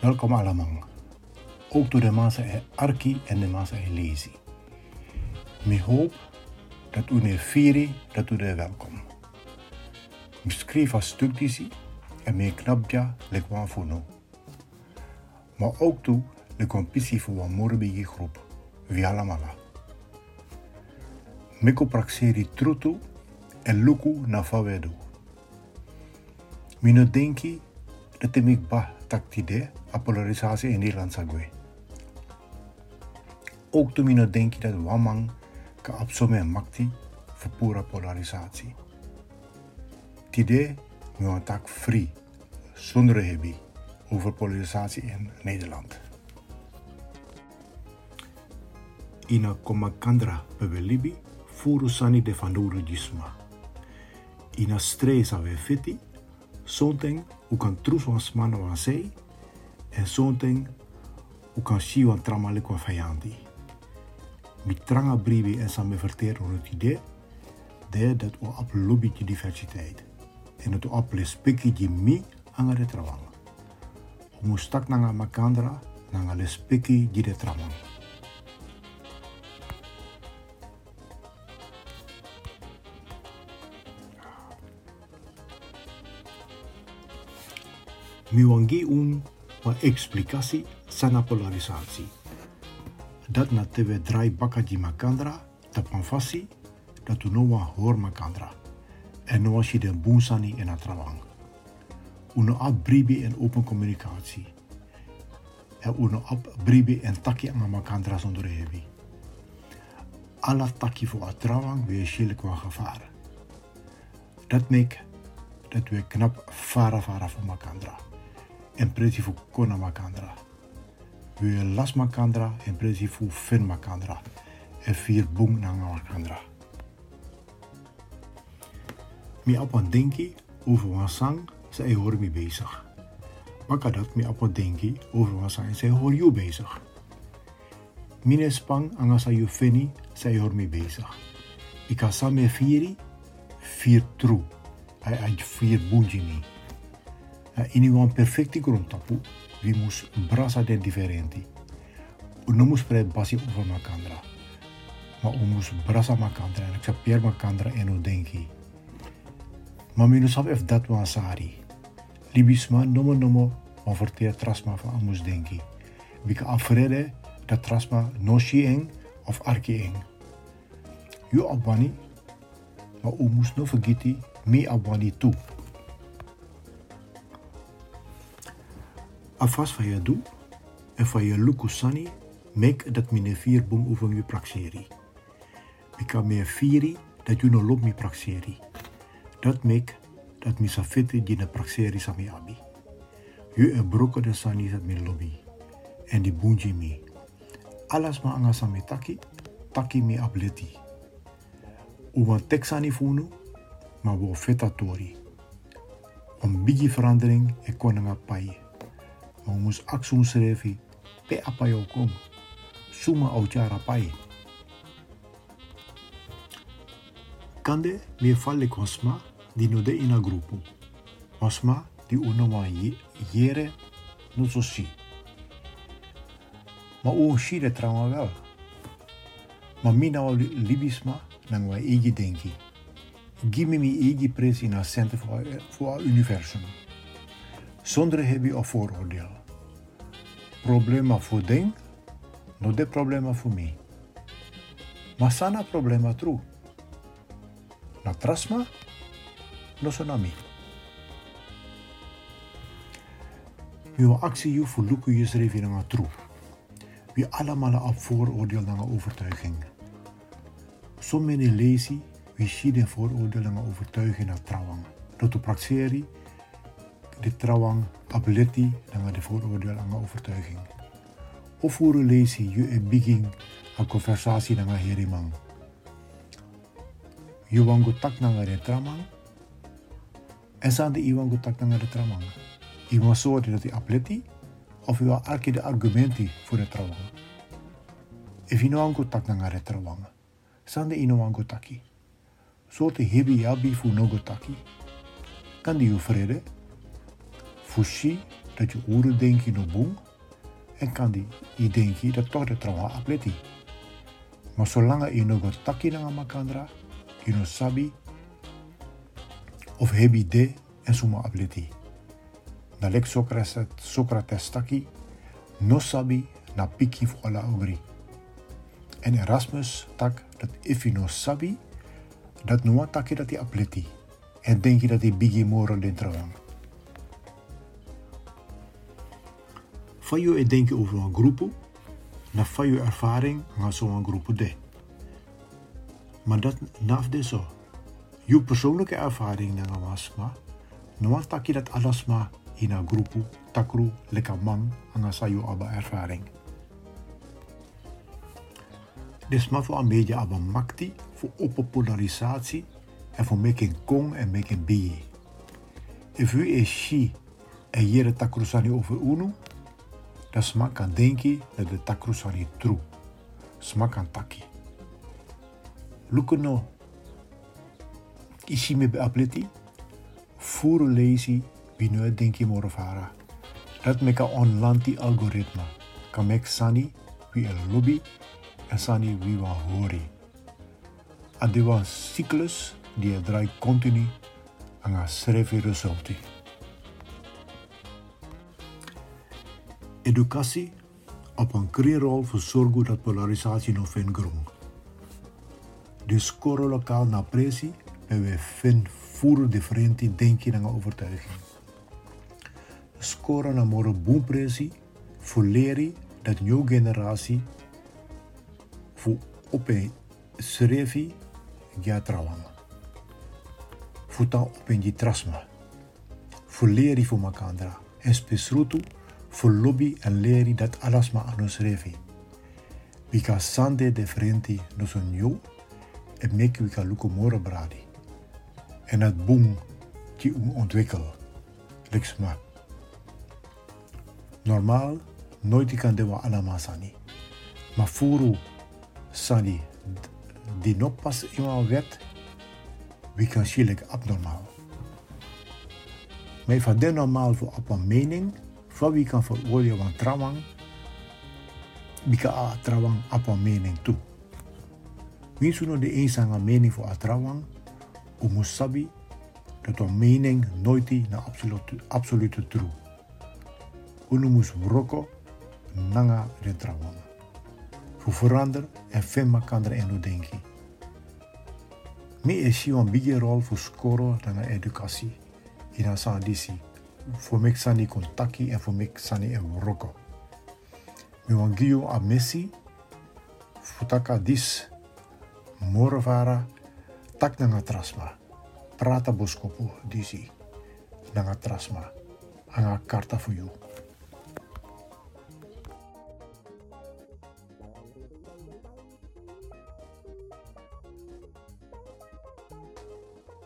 Welkom allemaal. Ook door de massa arki en de massa e lezi. Ik hoop dat u ne firi dat u er welkom. Ik schreef een stuk en me knapja lekwan funo. Maar ook toe de competitie voor een morbige groep. Via la mala. Meko praxeri trutu en luku na fawedu. Mino denki dat ik ba taktide a polarisatie in Nederland sagwe. Ook toen mino denki dat wamang ka absome makti voor pura polarisatie. Tide mi tak free, zonder hebi, over polarisatie in Nederland. Ina komakandra pebelibi furu sani de fanuru jisma. Ina stresa we fiti, u kan trus smana wan sei, en something u kan si wan tramalik wan fayandi. Mi tranga bribi en samen verteren het idee de dat we op lobby die diversiteit. En we op respecti die mi aan het trawang. We moestak nanga makandra nanga respecti die de trawang. Mi wangi un wa explicatie sana polarisatie. Dat na teve drai baka di makandra, tapanfasi, dat u noa hoor makandra. En noa si den boensani en atrawang. Uno ap bribi en open communicatie. En uno ap bribi en taki aan makandra zonder hebi. Alla taki voor atrawang weer schille qua gevaar. Dat mek dat we knap fara fara voor makandra. En presi voor kona makandra. We las makandra en presi voor fin makandra. En vier boom nanga makandra. Mi een denki over een sang, zij hoor me bezig. Maka dat mi een denki over een sang, zij hoor je bezig. Mine spang anga sa you feni, zij hoor me bezig. Ik ga samen vieri, vier true. Hij uit vier bunjini. In een perfecte grondtapu, we moest brasa den differenti. We não moest pre basi over makandra. Maar moest brasa makandra en accepteer makandra en o denki. Maar we não ef dat wan sari. Libisma nomo nomo wan verteer trasma van amus denki. Bika afrede dat trasma no eng of arki eng. Abani, maar u moest no vergeti me abani toe. Afas van je doe en van je lukusani, mek dat mine vier over je praxeri. Bika me vieri dat je no lop mi praxeri. Dat mek dat mi safete di na praxeri sami abi. Je e broken de sani dat mi lobby. En die bunji mi. Alles ma anga sami taki, taki mi ableti. Uwan teksani funu, maar wo feta tori. Om bigi verandering e konanga pai. Moest aksun schreven, pe apayo kom. Suma autjara pai. Kande me falle kosma di no de ina grupo. Osma di uno wa jere no so si. Maar o si de trauma wel. Maar mina wa libisma nang wa egi denki. Gimme mi egi pres in a center voor, universum. Zonder heb of vooroordeel. Problema voor ding, no de problema voor mij. Maar sana problema true. Na trasma, no so na mi. We wil actie voor lukken je schreef naar true. We allemaal op vooroordeel naar overtuiging. Sommige lezi we zien de vooroordeel naar overtuiging naar trouwang. Dat de praxeri de trouwang ability naar de vooroordeel naar overtuiging. Of voor lezi je een begin een conversatie naar herimang. Je wango tak naar de tramang. En zijn de iwango tak naar de tramang. Iwan zo dat die ability of je wil elke de argumenten voor de trouwang. If je nou wango tak naar de tramang. Zijn de ino wango taki. Soorten hebi yabi fu nogotaki. Kan die vrede? Fushi dat je uru denki no boom en kan die i denki dat toch de trauma apleti. Maar zolang je nog wat taki na makandra, je no sabi of hebi de en suma apleti. Na lek Socrates, Socrates taki, no sabi na piki ala ogri. En Erasmus tak dat if je sabi, dat no taki dat hij apleti. En denk je dat hij bigi moro den trouwang. Van je denken over een groep, na je ervaring gaan zo'n groep de. Maar dat naf de zo. Je persoonlijke ervaring na wasma, no taki dat alles maar in een groep takru lekker man aan sayo aba ervaring. Dus maar voor een beetje aba makti voor opopularisatie en voor making kong en making bi. If u is shi en jere takrusani over unu, dan smak kan denki dat de takrusani true. Smak kan taki. Lukuno. Ishi me beapleti. Furu lazy binu denki morofara. Dat meka onlanti algoritma. Kan mek sani wie een lobby en sani wie wa hori. Adewa cyclus die draait continu aan haar schrijven resultaten. Educatie op een kreerrol voor zorgen dat polarisatie nog vindt grond. De score lokaal naar pressie en we vinden voeren differente denken en overtuiging. Score naar more boompressie voor leren dat nieuwe generatie voor op een schrijven gaat trouwen futa openji trasma. Voor leri voor makandra. En spesrutu voor lobby en leri dat alles ma anus revi. Wika sande de frenti no son yo. En mek wika luko moro bradi. En het boom die um ontwikkel. Liksma. Normaal nooit kan dewa alama sani. Maar furu sani die nog pas wet wie kan schielijk abnormaal. Maar van de normaal voor op mening, van wie kan veroordelen van trouwang, wie kan a trouwang op een mening toe. Zo de eenzame mening voor a trouwang, om sabi dat een mening nooit naar absolute, absolute true. Unu mus broko nanga de trouwang. Voor verander en femma kan er en denken. Mi is een bigge rol voor skoro dan educatie. In een sandisi. Voor mij sani contacti en voor mij sani en roko. Mi wan giyo a messi. Futaka dis. Morovara. Tak nanga trasma. Prata boskopu disi. Nanga trasma. Anga karta voor jou.